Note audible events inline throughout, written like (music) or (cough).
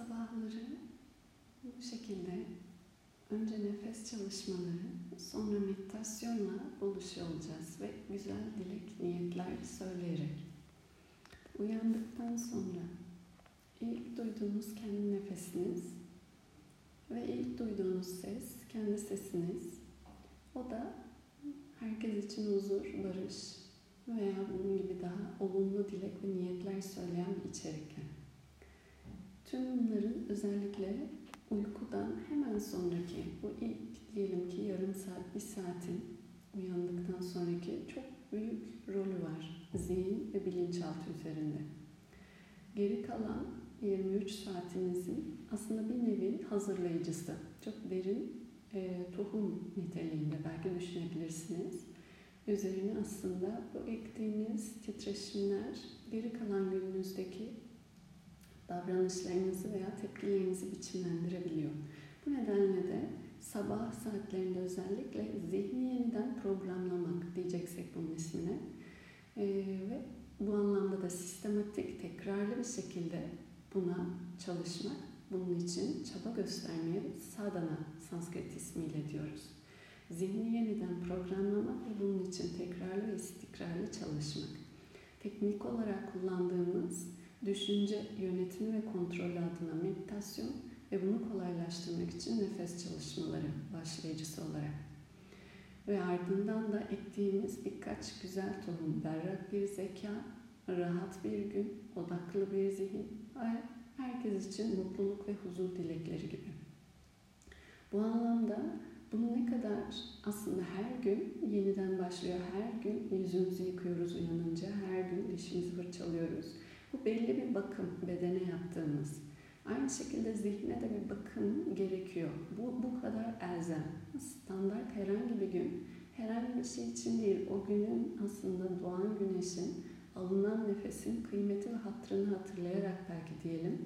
Sabahları bu şekilde önce nefes çalışmaları, sonra meditasyonla buluşuyor olacağız ve güzel dilek, niyetler söyleyerek. Uyandıktan sonra ilk duyduğunuz kendi nefesiniz ve ilk duyduğunuz ses kendi sesiniz. O da herkes için huzur, barış veya bunun gibi daha olumlu dilek ve niyetler söyleyen bir içerikler. Tüm bunların özellikle uykudan hemen sonraki bu ilk diyelim ki yarım saat, bir saatin uyandıktan sonraki çok büyük rolü var zihin ve bilinçaltı üzerinde. Geri kalan 23 saatinizin aslında bir nevi hazırlayıcısı. Çok derin e, tohum niteliğinde belki düşünebilirsiniz. Üzerine aslında bu ektiğiniz titreşimler geri kalan gününüzdeki davranışlarınızı veya tepkilerinizi biçimlendirebiliyor. Bu nedenle de sabah saatlerinde özellikle zihni yeniden programlamak diyeceksek bunun ismine ee, ve bu anlamda da sistematik, tekrarlı bir şekilde buna çalışmak, bunun için çaba göstermeye sadhana Sanskrit ismiyle diyoruz. Zihni yeniden programlamak ve bunun için tekrarlı ve istikrarlı çalışmak. Teknik olarak kullandığımız düşünce yönetimi ve kontrolü adına meditasyon ve bunu kolaylaştırmak için nefes çalışmaları başlayıcısı olarak. Ve ardından da ektiğimiz birkaç güzel tohum, berrak bir zeka, rahat bir gün, odaklı bir zihin ve herkes için mutluluk ve huzur dilekleri gibi. Bu anlamda bunu ne kadar aslında her gün yeniden başlıyor. Her gün yüzümüzü yıkıyoruz uyanınca, her gün dişimizi fırçalıyoruz bu belli bir bakım bedene yaptığımız. Aynı şekilde zihne de bir bakım gerekiyor. Bu, bu kadar elzem. Standart herhangi bir gün, herhangi bir şey için değil, o günün aslında doğan güneşin, alınan nefesin kıymeti ve hatrını hatırlayarak belki diyelim.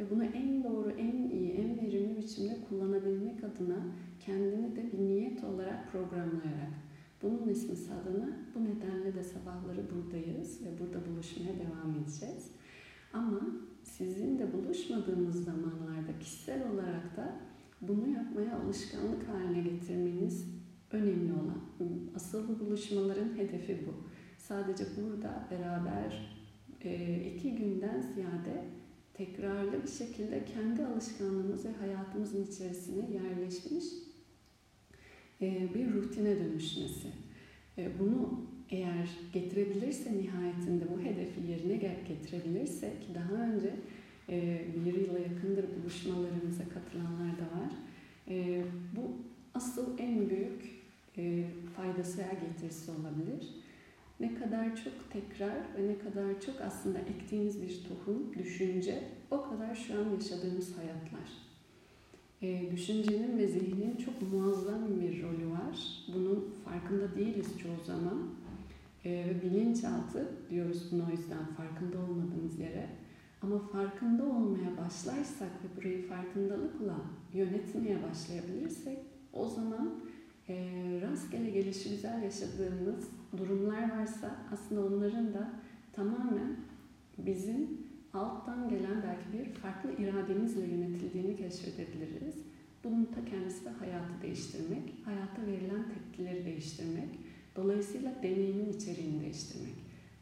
Ve bunu en doğru, en iyi, en verimli biçimde kullanabilmek adına kendini de bir niyet olarak programlayarak bunun ismi sadana. Bu nedenle de sabahları buradayız ve burada buluşmaya devam edeceğiz. Ama sizin de buluşmadığınız zamanlarda kişisel olarak da bunu yapmaya alışkanlık haline getirmeniz önemli olan. Asıl bu buluşmaların hedefi bu. Sadece burada beraber e, iki günden ziyade tekrarlı bir şekilde kendi alışkanlığımız ve hayatımızın içerisine yerleşmiş bir rutine dönüşmesi. E, bunu eğer getirebilirse nihayetinde bu hedefi yerine getirebilirse ki daha önce e, bir yıla yakındır buluşmalarımıza katılanlar da var. Bu asıl en büyük faydası veya getirisi olabilir. Ne kadar çok tekrar ve ne kadar çok aslında ektiğiniz bir tohum, düşünce o kadar şu an yaşadığımız hayatlar e, düşüncenin ve zihnin çok muazzam bir rolü var. Bunun farkında değiliz çoğu zaman. E, bilinçaltı diyoruz bunu o yüzden farkında olmadığımız yere. Ama farkında olmaya başlarsak ve burayı farkındalıkla yönetmeye başlayabilirsek o zaman e, rastgele gelişi güzel yaşadığımız durumlar varsa aslında onların da tamamen bizim alttan gelen belki bir farklı irademizle yönetildiğini keşfedebiliriz. Bunun ta kendisi de hayatı değiştirmek, hayata verilen tepkileri değiştirmek, dolayısıyla deneyimin içeriğini değiştirmek.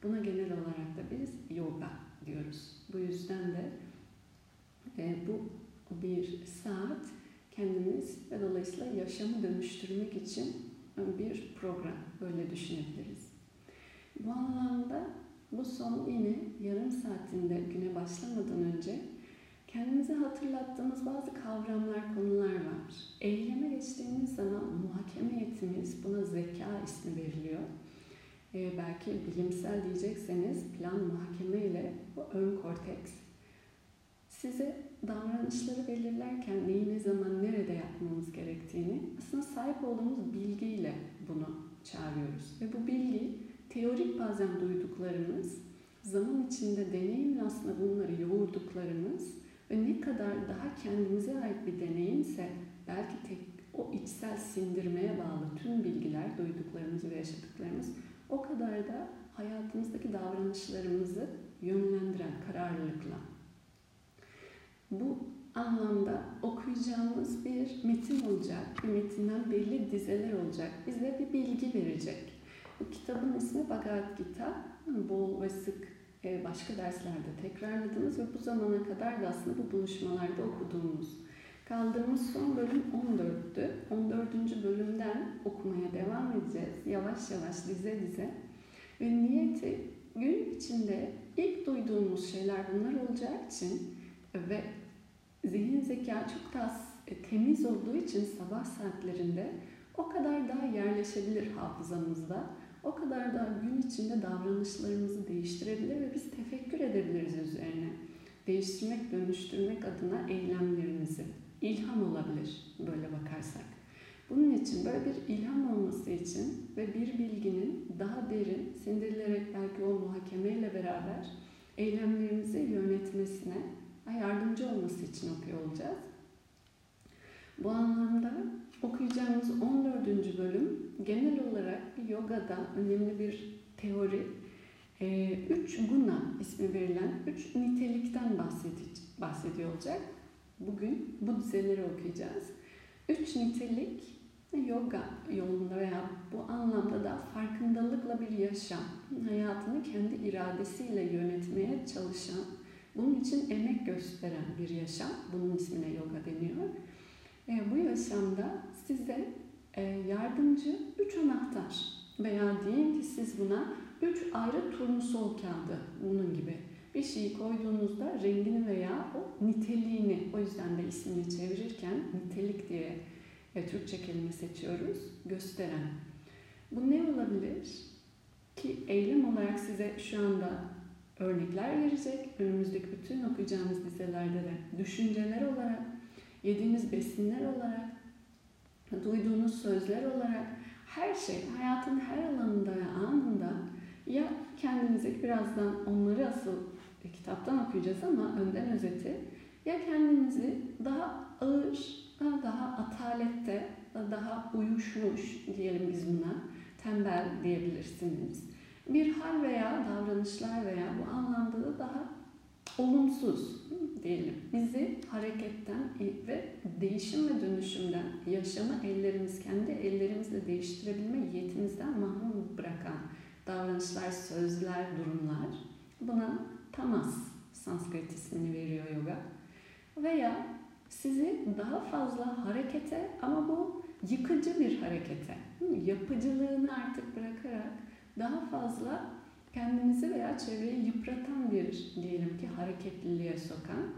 Buna genel olarak da biz yoga diyoruz. Bu yüzden de e, bu bir saat kendimiz ve dolayısıyla yaşamı dönüştürmek için bir program böyle düşünebiliriz. Bu anlamda bu son yine yarım saatinde güne başlamadan önce kendimize hatırlattığımız bazı kavramlar, konular var. Eyleme geçtiğimiz zaman muhakeme etimiz, buna zeka ismi veriliyor. Ee, belki bilimsel diyecekseniz plan muhakeme ile bu ön korteks size davranışları belirlerken neyi ne zaman nerede yapmamız gerektiğini aslında sahip olduğumuz bilgiyle bunu çağırıyoruz. Ve bu bilgi teorik bazen duyduklarımız, zaman içinde deneyimle aslında bunları yoğurduklarımız ve ne kadar daha kendimize ait bir deneyimse belki tek o içsel sindirmeye bağlı tüm bilgiler, duyduklarımız ve yaşadıklarımız o kadar da hayatımızdaki davranışlarımızı yönlendiren kararlılıkla. Bu anlamda okuyacağımız bir metin olacak. Bir metinden belli dizeler olacak. Bize bir bilgi verecek. Kitabın ismi Bhagavad Gita. Bol ve sık e, başka derslerde tekrarladığımız ve bu zamana kadar da aslında bu buluşmalarda okuduğumuz. Kaldığımız son bölüm 14'tü. 14. bölümden okumaya devam edeceğiz. Yavaş yavaş dize dize. Ve niyeti gün içinde ilk duyduğumuz şeyler bunlar olacağı için ve zihin zeka çok daha e, temiz olduğu için sabah saatlerinde o kadar daha yerleşebilir hafızamızda. O kadar daha gün içinde davranışlarımızı değiştirebilir ve biz tefekkür edebiliriz üzerine. Değiştirmek, dönüştürmek adına eylemlerimizi. ilham olabilir böyle bakarsak. Bunun için böyle bir ilham olması için ve bir bilginin daha derin, sindirilerek belki o muhakemeyle beraber eylemlerimizi yönetmesine yardımcı olması için okuyor olacağız. Bu anlamda okuyacağımız 14. bölüm genel olarak yogada önemli bir teori. E, üç guna ismi verilen üç nitelikten bahsediyor olacak. Bugün bu dizeleri okuyacağız. Üç nitelik yoga yolunda veya bu anlamda da farkındalıkla bir yaşam, hayatını kendi iradesiyle yönetmeye çalışan, bunun için emek gösteren bir yaşam. Bunun ismine yoga deniyor. E, bu yaşamda size e, yardımcı üç anahtar veya diyelim ki siz buna üç ayrı turnusol kağıdı bunun gibi bir şeyi koyduğunuzda rengini veya o niteliğini o yüzden de ismini çevirirken nitelik diye e, Türkçe kelime seçiyoruz gösteren. Bu ne olabilir? Ki eylem olarak size şu anda örnekler verecek. Önümüzdeki bütün okuyacağımız dizelerde de düşünceler olarak, yediğiniz besinler olarak, duyduğunuz sözler olarak her şey hayatın her alanında ve anında ya kendinize birazdan onları asıl kitaptan okuyacağız ama önden özeti ya kendinizi daha ağır, daha atalette, daha uyuşmuş diyelim biz buna, tembel diyebilirsiniz. Bir hal veya davranışlar veya bu anlamda da daha olumsuz diyelim. Bizi hareketten ve değişim ve dönüşümden, yaşamı ellerimiz, kendi ellerimizle değiştirebilme yetimizden mahrum bırakan davranışlar, sözler, durumlar. Buna tamas Sanskrit ismini veriyor yoga. Veya sizi daha fazla harekete ama bu yıkıcı bir harekete, yapıcılığını artık bırakarak daha fazla kendinizi veya çevreyi yıpratan bir diyelim ki hareketliliğe sokan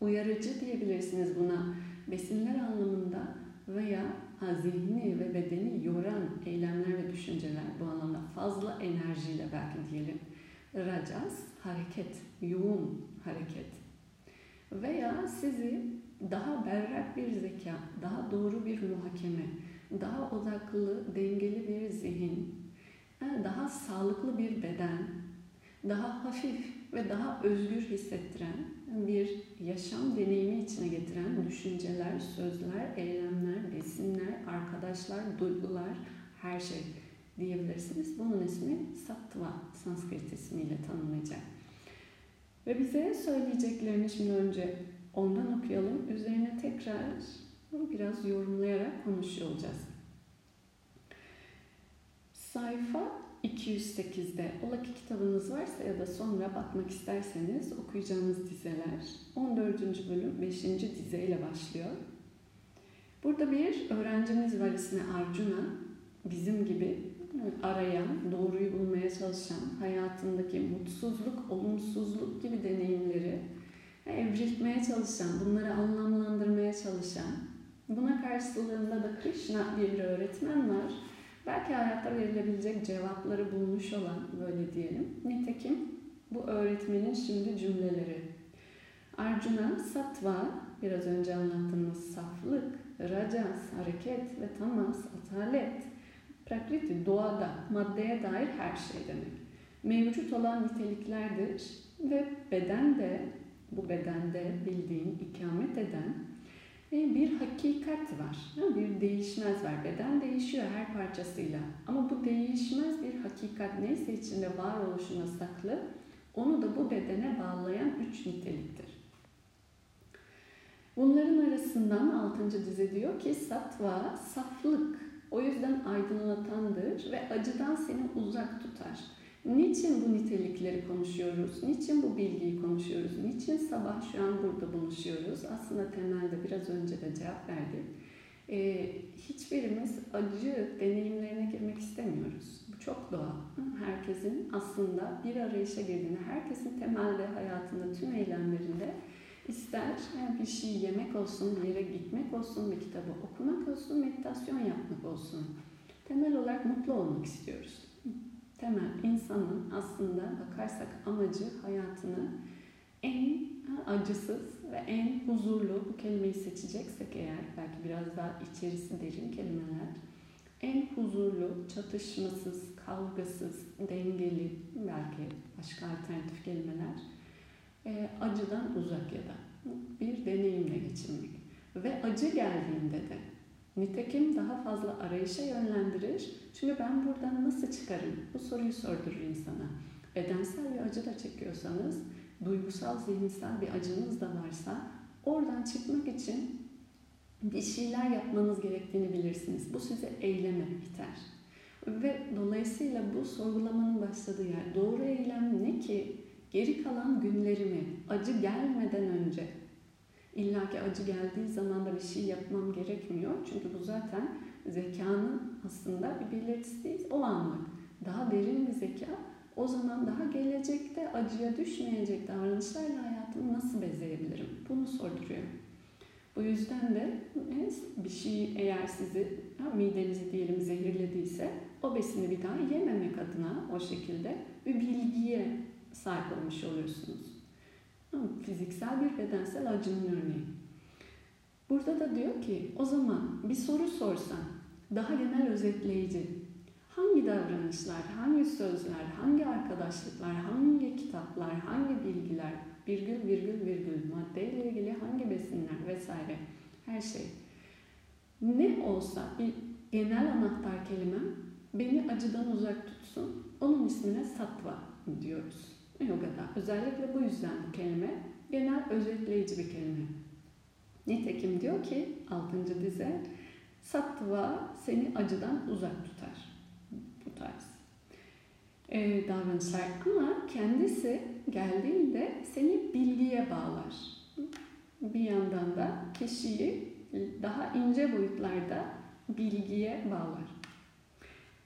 uyarıcı diyebilirsiniz buna. Besinler anlamında veya zihni ve bedeni yoran eylemler ve düşünceler bu anlamda fazla enerjiyle belki diyelim rajas hareket, yoğun hareket. Veya sizi daha berrak bir zeka, daha doğru bir muhakeme, daha odaklı, dengeli bir zihin, daha sağlıklı bir beden, daha hafif ve daha özgür hissettiren bir yaşam deneyimi içine getiren düşünceler, sözler, eylemler, besinler, arkadaşlar, duygular, her şey diyebilirsiniz. Bunun ismi Sattva, Sanskrit ismiyle tanımlayacak. Ve bize söyleyeceklerini şimdi önce ondan okuyalım. Üzerine tekrar biraz yorumlayarak konuşuyor olacağız. Sayfa 208'de ola ki kitabınız varsa ya da sonra bakmak isterseniz okuyacağınız dizeler 14. bölüm 5. dizeyle başlıyor. Burada bir öğrencimiz var ismi Arjuna. Bizim gibi arayan, doğruyu bulmaya çalışan, hayatındaki mutsuzluk, olumsuzluk gibi deneyimleri evriltmeye çalışan, bunları anlamlandırmaya çalışan, buna karşılığında da Krishna bir öğretmen var belki hayatta verilebilecek cevapları bulmuş olan böyle diyelim. Nitekim bu öğretmenin şimdi cümleleri. Arjuna, sattva, biraz önce anlattığımız saflık, rajas, hareket ve tamas, atalet, prakriti, doğada, maddeye dair her şey demek. Mevcut olan niteliklerdir ve beden de, bu bedende bildiğin, ikamet eden bir hakikat var. Bir değişmez var. Beden değişiyor her parçasıyla. Ama bu değişmez bir hakikat neyse içinde varoluşuna saklı, onu da bu bedene bağlayan üç niteliktir. açısından 6. dize diyor ki sattva saflık. O yüzden aydınlatandır ve acıdan seni uzak tutar. Niçin bu nitelikleri konuşuyoruz? Niçin bu bilgiyi konuşuyoruz? Niçin sabah şu an burada buluşuyoruz? Aslında temelde biraz önce de cevap verdik. Ee, hiçbirimiz acı deneyimlerine girmek istemiyoruz. Bu çok doğal. Herkesin aslında bir arayışa girdiğini, herkesin temelde hayatında tüm eylemlerinde ister bir şey yemek olsun, bir yere gitmek olsun, bir kitabı okumak olsun, meditasyon yapmak olsun. Temel olarak mutlu olmak istiyoruz temel insanın aslında bakarsak amacı hayatını en acısız ve en huzurlu bu kelimeyi seçeceksek eğer belki biraz daha içerisi derin kelimeler en huzurlu, çatışmasız, kavgasız, dengeli belki başka alternatif kelimeler e, acıdan uzak ya da bir deneyimle geçirmek. Ve acı geldiğinde de Nitekim daha fazla arayışa yönlendirir. Çünkü ben buradan nasıl çıkarım? Bu soruyu sordurur insana. Bedensel bir acı da çekiyorsanız, duygusal, zihinsel bir acınız da varsa oradan çıkmak için bir şeyler yapmanız gerektiğini bilirsiniz. Bu size eyleme iter. Ve dolayısıyla bu sorgulamanın başladığı yer. Doğru eylem ne ki? Geri kalan günlerimi acı gelmeden önce İlla ki acı geldiği zaman da bir şey yapmam gerekmiyor. Çünkü bu zaten zekanın aslında bir belirtisi değil, o anlık. Daha derin bir zeka o zaman daha gelecekte acıya düşmeyecek davranışlarla hayatımı nasıl bezeyebilirim? Bunu sorduruyor. Bu yüzden de bir şey eğer sizi midenizi diyelim zehirlediyse o besini bir daha yememek adına o şekilde bir bilgiye sahip olmuş oluyorsunuz. Fiziksel bir bedensel acının örneği. Burada da diyor ki o zaman bir soru sorsan daha genel özetleyici hangi davranışlar, hangi sözler, hangi arkadaşlıklar, hangi kitaplar, hangi bilgiler, virgül virgül virgül maddeyle ilgili hangi besinler vesaire her şey ne olsa bir genel anahtar kelime beni acıdan uzak tutsun onun ismine satva diyoruz yogada. Özellikle bu yüzden bu kelime genel özetleyici bir kelime. Nitekim diyor ki 6. dize sattva seni acıdan uzak tutar. Bu tarz ee, davranışlar ama kendisi geldiğinde seni bilgiye bağlar. Bir yandan da kişiyi daha ince boyutlarda bilgiye bağlar.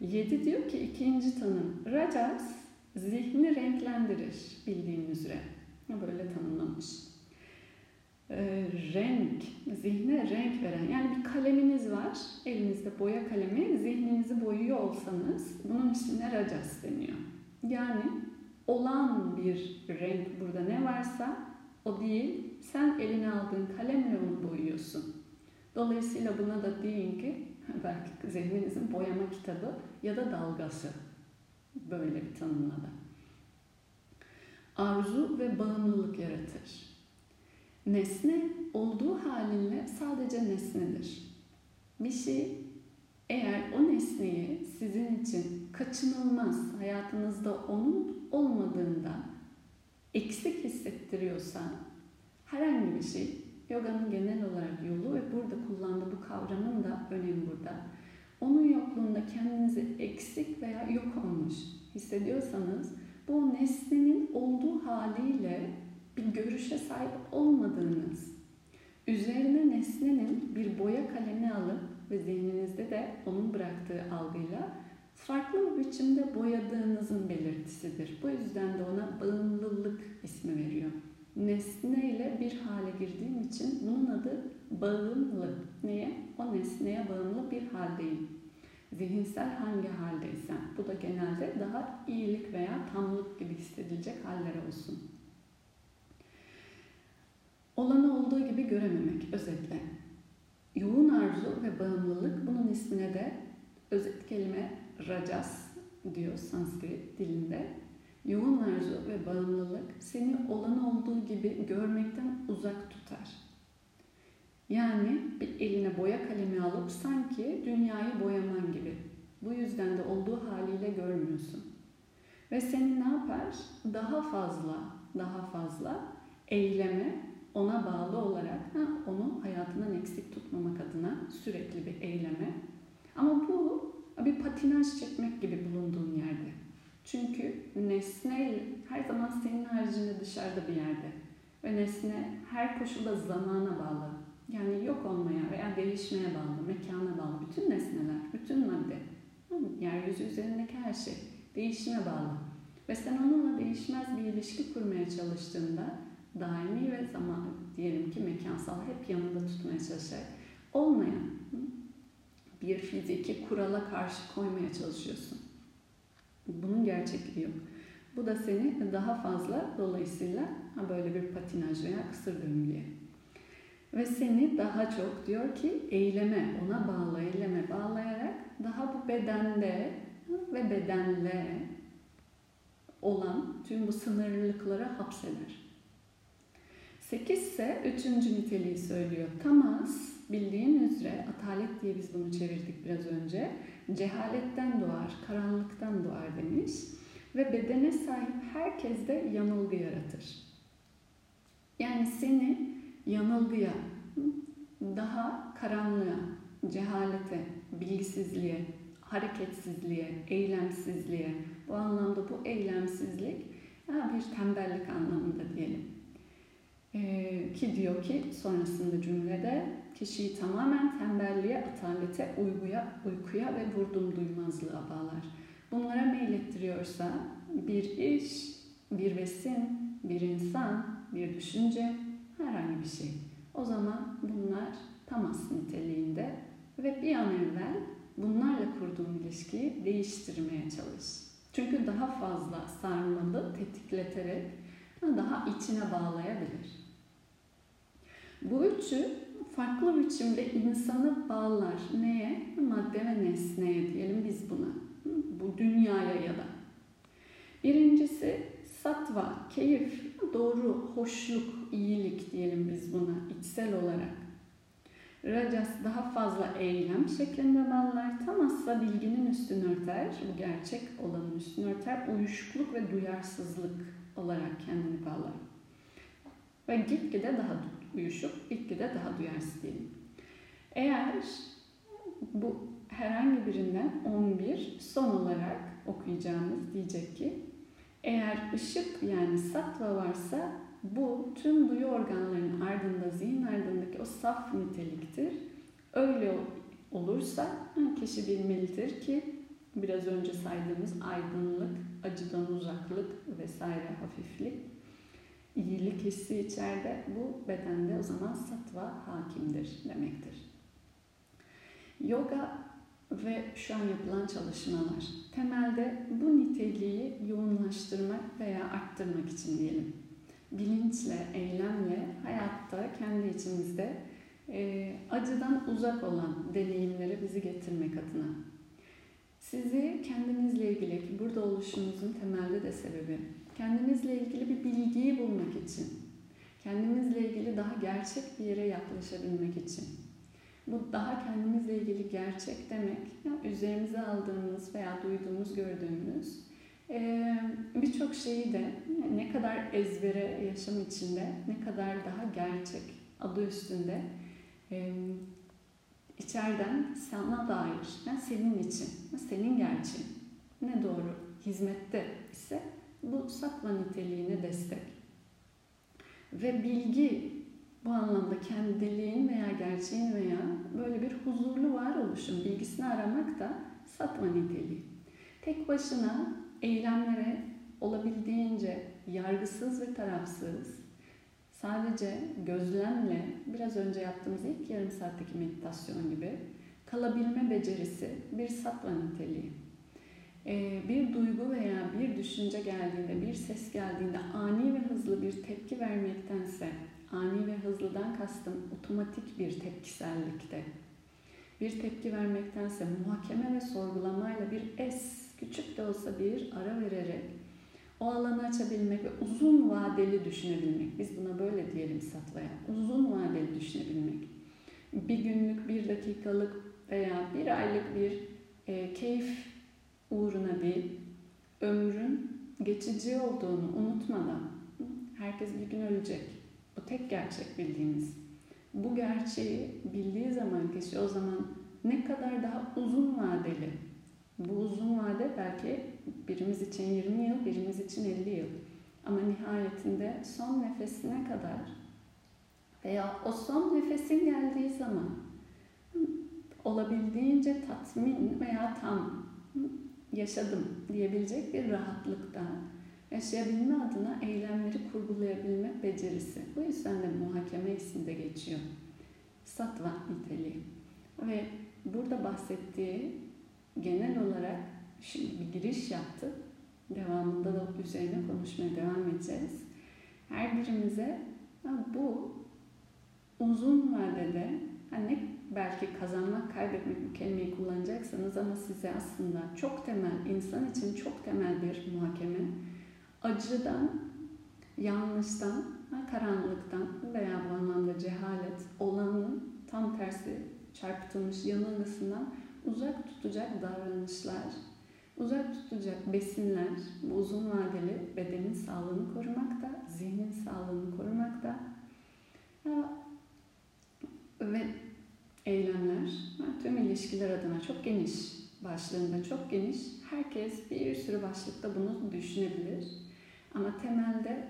7 diyor ki ikinci tanım Rajas zihni renklendirir bildiğin üzere. Böyle tanımlamış. Ee, renk, zihne renk veren. Yani bir kaleminiz var, elinizde boya kalemi, zihninizi boyuyor olsanız bunun ismine rajas deniyor. Yani olan bir renk burada ne varsa o değil, sen eline aldığın kalemle onu boyuyorsun. Dolayısıyla buna da deyin ki (laughs) belki zihninizin boyama kitabı ya da dalgası böyle bir tanımlada. Arzu ve bağımlılık yaratır. Nesne olduğu halinle sadece nesnedir. Bir şey eğer o nesneyi sizin için kaçınılmaz hayatınızda onun olmadığında eksik hissettiriyorsa herhangi bir şey yoganın genel olarak yolu ve burada kullandığı bu kavramın da önemi burada onun yokluğunda kendinizi eksik veya yok olmuş hissediyorsanız bu nesnenin olduğu haliyle bir görüşe sahip olmadığınız, üzerine nesnenin bir boya kalemi alıp ve zihninizde de onun bıraktığı algıyla farklı bir biçimde boyadığınızın belirtisidir. Bu yüzden de ona bağımlılık ismi veriyor. Nesne ile bir hale girdiğim için bunun adı bağımlı. Neye? O nesneye bağımlı bir haldeyim. Zihinsel hangi haldeysen. Bu da genelde daha iyilik veya tamlık gibi hissedilecek haller olsun. Olanı olduğu gibi görememek özetle. Yoğun arzu ve bağımlılık bunun ismine de özet kelime rajas diyor Sanskrit dilinde. Yoğun arzu ve bağımlılık seni olan olduğu gibi görmekten uzak tutar. Yani bir eline boya kalemi alıp sanki dünyayı boyaman gibi. Bu yüzden de olduğu haliyle görmüyorsun. Ve seni ne yapar? Daha fazla, daha fazla eyleme ona bağlı olarak ha, onu hayatından eksik tutmamak adına sürekli bir eyleme. Ama bu bir patinaj çekmek gibi bulunduğun yerde. Çünkü nesne her zaman senin haricinde dışarıda bir yerde. Ve nesne her koşulda zamana bağlı. Yani yok olmaya veya değişmeye bağlı, mekana bağlı. Bütün nesneler, bütün madde, yeryüzü üzerindeki her şey değişime bağlı. Ve sen onunla değişmez bir ilişki kurmaya çalıştığında daimi ve zaman diyelim ki mekansal hep yanında tutmaya çalışarak olmayan bir fiziki kurala karşı koymaya çalışıyorsun. Bunun gerçekliği yok. Bu da seni daha fazla dolayısıyla böyle bir patinaj veya kısır döngüye. Ve seni daha çok diyor ki eyleme, ona bağlı, eyleme bağlayarak daha bu bedende ve bedenle olan tüm bu sınırlılıklara hapseder. 8 ise üçüncü niteliği söylüyor. Tamas bildiğin üzere atalet diye biz bunu çevirdik biraz önce. Cehaletten doğar, karanlıktan doğar demiş. Ve bedene sahip herkes de yanılgı yaratır. Yani seni yanılgıya, daha karanlığa, cehalete, bilgisizliğe, hareketsizliğe, eylemsizliğe, bu anlamda bu eylemsizlik bir tembellik anlamında diyelim. Ee, ki diyor ki sonrasında cümlede kişiyi tamamen tembelliğe, atalete, uyguya, uykuya ve vurdum duymazlığa bağlar. Bunlara meylettiriyorsa bir iş, bir besin, bir insan, bir düşünce, herhangi bir şey. O zaman bunlar tamas niteliğinde ve bir an evvel bunlarla kurduğun ilişkiyi değiştirmeye çalış. Çünkü daha fazla sarmalı, tetikleterek daha içine bağlayabilir. Bu üçü farklı biçimde insanı bağlar. Neye? Madde ve nesneye diyelim biz buna. Bu dünyaya ya da. Birincisi satva, keyif, doğru, hoşluk, iyilik diyelim biz buna içsel olarak. Rajas daha fazla eylem şeklinde bağlar. Tamazsa bilginin üstünü örter, bu gerçek olanın üstünü örter. Uyuşukluk ve duyarsızlık olarak kendini bağlar. Ve gitgide daha uyuşuk, gitgide daha duyarsız diyelim. Eğer bu herhangi birinden 11 son olarak okuyacağımız diyecek ki eğer ışık yani satva varsa bu tüm duyu organlarının ardında, zihin ardındaki o saf niteliktir. Öyle olursa kişi bilmelidir ki biraz önce saydığımız aydınlık, acıdan uzaklık vesaire hafiflik, iyilik hissi içeride bu bedende o zaman satva hakimdir demektir. Yoga ve şu an yapılan çalışmalar temelde bu niteliği yoğunlaştırmak veya arttırmak için diyelim bilinçle, eylemle hayatta kendi içimizde e, acıdan uzak olan deneyimlere bizi getirmek adına. Sizi kendinizle ilgili burada oluşumuzun temelde de sebebi kendinizle ilgili bir bilgiyi bulmak için, kendinizle ilgili daha gerçek bir yere yaklaşabilmek için. Bu daha kendimizle ilgili gerçek demek, ya üzerimize aldığımız veya duyduğumuz, gördüğümüz birçok şeyi de ne kadar ezbere yaşam içinde, ne kadar daha gerçek adı üstünde içeriden sana dair, yani senin için, senin gerçeğin ne doğru hizmette ise bu satma niteliğine destek. Ve bilgi bu anlamda kendiliğin veya gerçeğin veya böyle bir huzurlu varoluşun bilgisini aramak da satma niteliği. Tek başına eylemlere olabildiğince yargısız ve tarafsız, sadece gözlemle biraz önce yaptığımız ilk yarım saatteki meditasyon gibi kalabilme becerisi bir sattva niteliği. Ee, bir duygu veya bir düşünce geldiğinde, bir ses geldiğinde ani ve hızlı bir tepki vermektense, ani ve hızlıdan kastım otomatik bir tepkisellikte, bir tepki vermektense muhakeme ve sorgulamayla bir es küçük de olsa bir ara vererek o alanı açabilmek ve uzun vadeli düşünebilmek. Biz buna böyle diyelim satvaya. Uzun vadeli düşünebilmek. Bir günlük, bir dakikalık veya bir aylık bir e, keyif uğruna değil, ömrün geçici olduğunu unutmadan, herkes bir gün ölecek. Bu tek gerçek bildiğimiz. Bu gerçeği bildiği zaman kişi o zaman ne kadar daha uzun vadeli. Belki birimiz için 20 yıl, birimiz için 50 yıl. Ama nihayetinde son nefesine kadar veya o son nefesin geldiği zaman olabildiğince tatmin veya tam yaşadım diyebilecek bir rahatlıkta yaşayabilme adına eylemleri kurgulayabilme becerisi. Bu yüzden de muhakeme isminde geçiyor. Sattva niteliği. Ve burada bahsettiği genel olarak şimdi bir giriş yaptı. Devamında da üzerine konuşmaya devam edeceğiz. Her birimize bu uzun vadede hani belki kazanmak, kaybetmek bu kelimeyi kullanacaksanız ama size aslında çok temel, insan için çok temel bir muhakeme acıdan, yanlıştan, karanlıktan veya bu anlamda cehalet olanın tam tersi çarpıtılmış yanılgısından uzak tutacak davranışlar, uzak tutacak besinler bu uzun vadeli bedenin sağlığını korumakta, zihnin sağlığını korumakta ve eylemler tüm ilişkiler adına çok geniş başlığında çok geniş. Herkes bir sürü başlıkta bunu düşünebilir. Ama temelde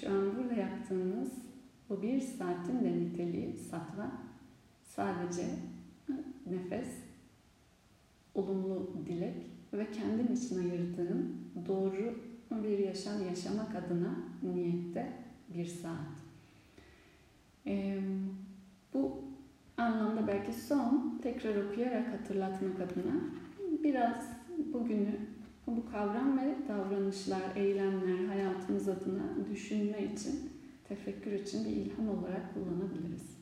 şu an burada yaptığımız bu bir saatin de niteliği satva sadece nefes, olumlu dilek ve kendim için ayırdığım doğru bir yaşam yaşamak adına niyette bir saat. Ee, bu anlamda belki son tekrar okuyarak hatırlatmak adına biraz bugünü bu kavram ve davranışlar, eylemler hayatımız adına düşünme için, tefekkür için bir ilham olarak kullanabiliriz.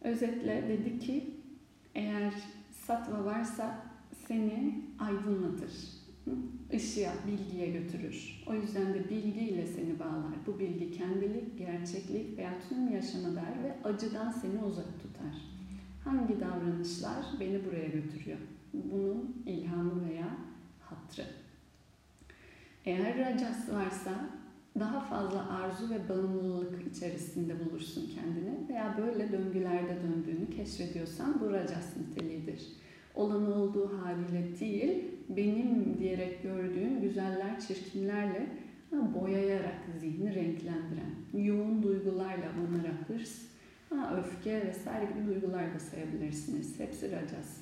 Özetle dedi ki eğer satva varsa seni aydınlatır, ışığa, bilgiye götürür. O yüzden de bilgiyle seni bağlar. Bu bilgi kendilik, gerçeklik veya tüm yaşama der ve acıdan seni uzak tutar. Hangi davranışlar beni buraya götürüyor? Bunun ilhamı veya hatrı. Eğer racas varsa daha fazla arzu ve bağımlılık içerisinde bulursun kendini veya böyle döngülerde döndüğünü keşfediyorsan bu racas niteliğidir. Olan olduğu haliyle değil, benim diyerek gördüğün güzeller, çirkinlerle boyayarak zihni renklendiren, yoğun duygularla bunlara hırs, öfke vesaire gibi duygular da sayabilirsiniz. Hepsi racas.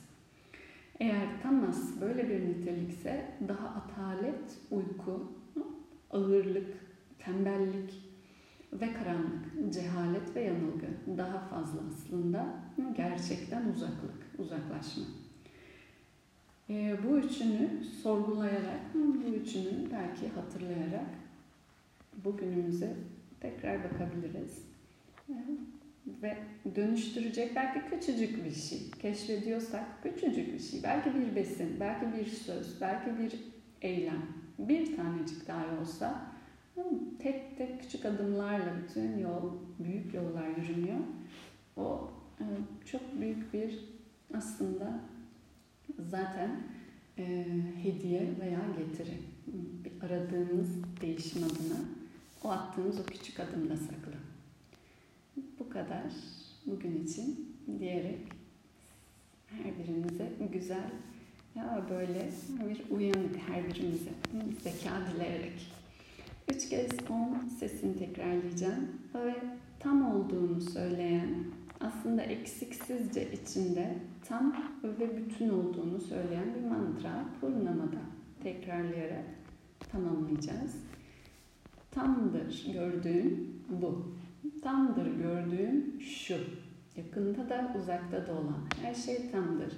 Eğer tamas böyle bir nitelikse daha atalet, uyku, ağırlık, tembellik ve karanlık, cehalet ve yanılgı daha fazla aslında gerçekten uzaklık, uzaklaşma. E, bu üçünü sorgulayarak, bu üçünü belki hatırlayarak bugünümüze tekrar bakabiliriz. E, ve dönüştürecek belki küçücük bir şey. Keşfediyorsak küçücük bir şey. Belki bir besin, belki bir söz, belki bir eylem. Bir tanecik dahi olsa tek tek küçük adımlarla bütün yol, büyük yollar yürünüyor. O e, çok büyük bir aslında zaten e, hediye veya getiri. Bir aradığınız değişim adına o attığınız o küçük adımda saklı. Bu kadar bugün için diyerek her birinize güzel ya böyle bir uyanık her birimize zeka dileyerek. Üç kez on sesini tekrarlayacağım ve tam olduğunu söyleyen aslında eksiksizce içinde tam ve bütün olduğunu söyleyen bir mantra Purnama'da tekrarlayarak tamamlayacağız. Tamdır gördüğün bu. Tamdır gördüğün şu. Yakında da uzakta da olan her şey tamdır.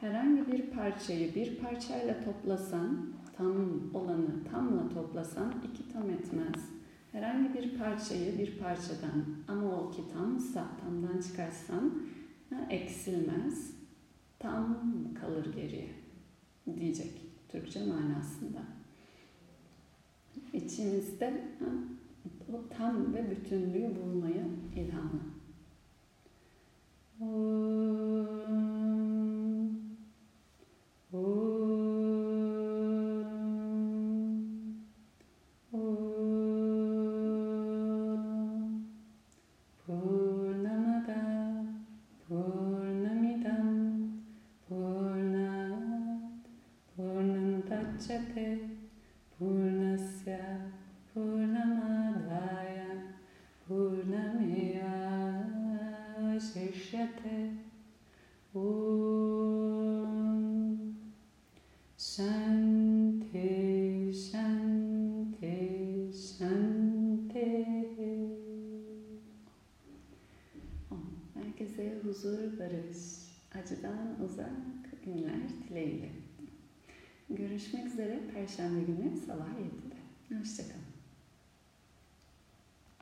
Herhangi bir parçayı bir parçayla toplasan, tam olanı tamla toplasan iki tam etmez. Herhangi bir parçayı bir parçadan ama o ki tamsa tamdan çıkarsan eksilmez. Tam kalır geriye diyecek Türkçe manasında. İçimizde o tam ve bütünlüğü bulmayı ilhamı. Drishyate alive.